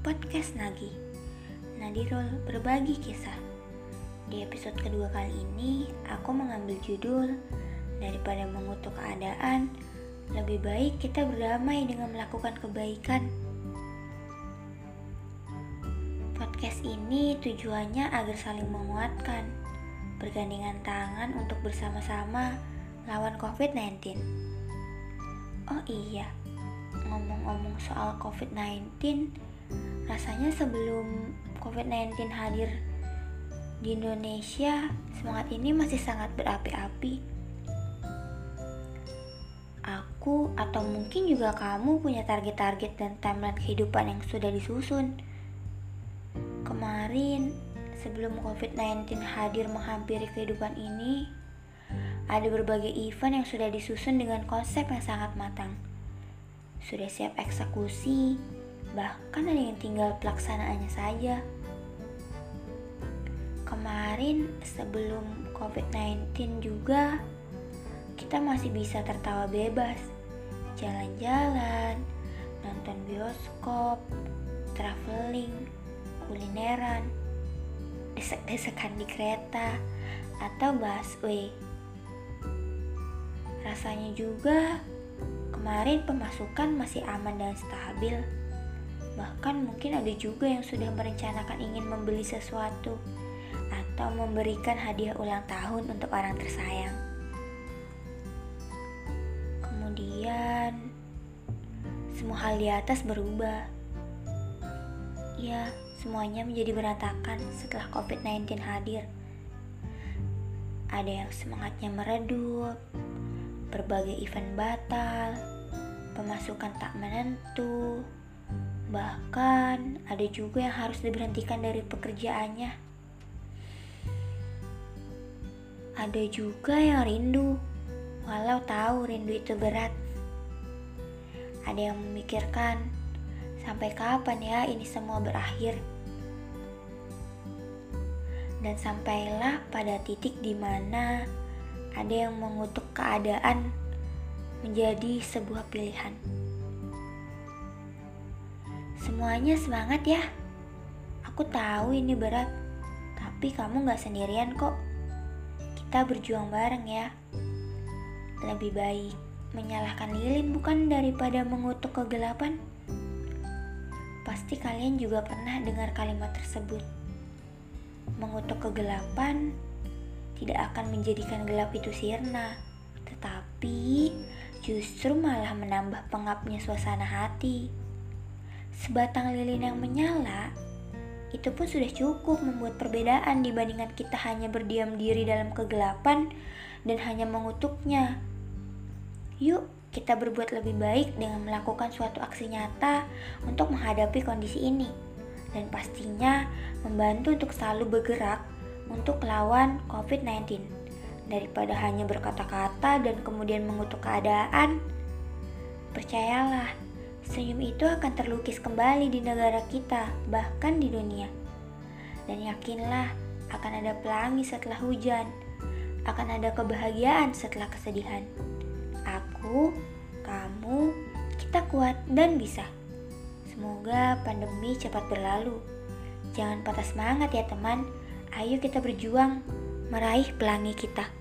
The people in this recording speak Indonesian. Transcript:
podcast Nagi. Nadirul berbagi kisah. Di episode kedua kali ini Aku mengambil judul Daripada mengutuk keadaan Lebih baik kita berdamai dengan melakukan kebaikan. Podcast ini tujuannya agar saling menguatkan Bergandengan tangan untuk bersama-sama lawan COVID-19 Oh iya, ngomong-ngomong soal COVID-19, rasanya sebelum COVID-19 hadir di Indonesia, semangat ini masih sangat berapi-api. Aku atau mungkin juga kamu punya target-target dan timeline kehidupan yang sudah disusun. Kemarin, sebelum COVID-19 hadir menghampiri kehidupan ini, ada berbagai event yang sudah disusun dengan konsep yang sangat matang. Sudah siap eksekusi, bahkan ada yang tinggal pelaksanaannya saja. Kemarin sebelum COVID-19 juga kita masih bisa tertawa bebas, jalan-jalan, nonton bioskop, traveling, kulineran, desek-desekan di kereta, atau busway Rasanya juga kemarin pemasukan masih aman dan stabil. Bahkan mungkin ada juga yang sudah merencanakan ingin membeli sesuatu atau memberikan hadiah ulang tahun untuk orang tersayang. Kemudian semua hal di atas berubah. Ya, semuanya menjadi berantakan setelah COVID-19 hadir. Ada yang semangatnya meredup, berbagai event batal, pemasukan tak menentu, bahkan ada juga yang harus diberhentikan dari pekerjaannya. Ada juga yang rindu, walau tahu rindu itu berat. Ada yang memikirkan, sampai kapan ya ini semua berakhir? Dan sampailah pada titik di mana ada yang mengutuk keadaan menjadi sebuah pilihan. Semuanya semangat ya. Aku tahu ini berat, tapi kamu gak sendirian kok. Kita berjuang bareng ya. Lebih baik menyalahkan lilin bukan daripada mengutuk kegelapan. Pasti kalian juga pernah dengar kalimat tersebut. Mengutuk kegelapan tidak akan menjadikan gelap itu sirna, tetapi justru malah menambah pengapnya suasana hati. Sebatang lilin yang menyala itu pun sudah cukup membuat perbedaan dibandingkan kita hanya berdiam diri dalam kegelapan dan hanya mengutuknya. Yuk, kita berbuat lebih baik dengan melakukan suatu aksi nyata untuk menghadapi kondisi ini, dan pastinya membantu untuk selalu bergerak untuk lawan COVID-19 daripada hanya berkata-kata dan kemudian mengutuk keadaan. Percayalah, senyum itu akan terlukis kembali di negara kita, bahkan di dunia. Dan yakinlah, akan ada pelangi setelah hujan, akan ada kebahagiaan setelah kesedihan. Aku, kamu, kita kuat dan bisa. Semoga pandemi cepat berlalu. Jangan patah semangat ya teman. Ayo kita berjuang meraih pelangi kita.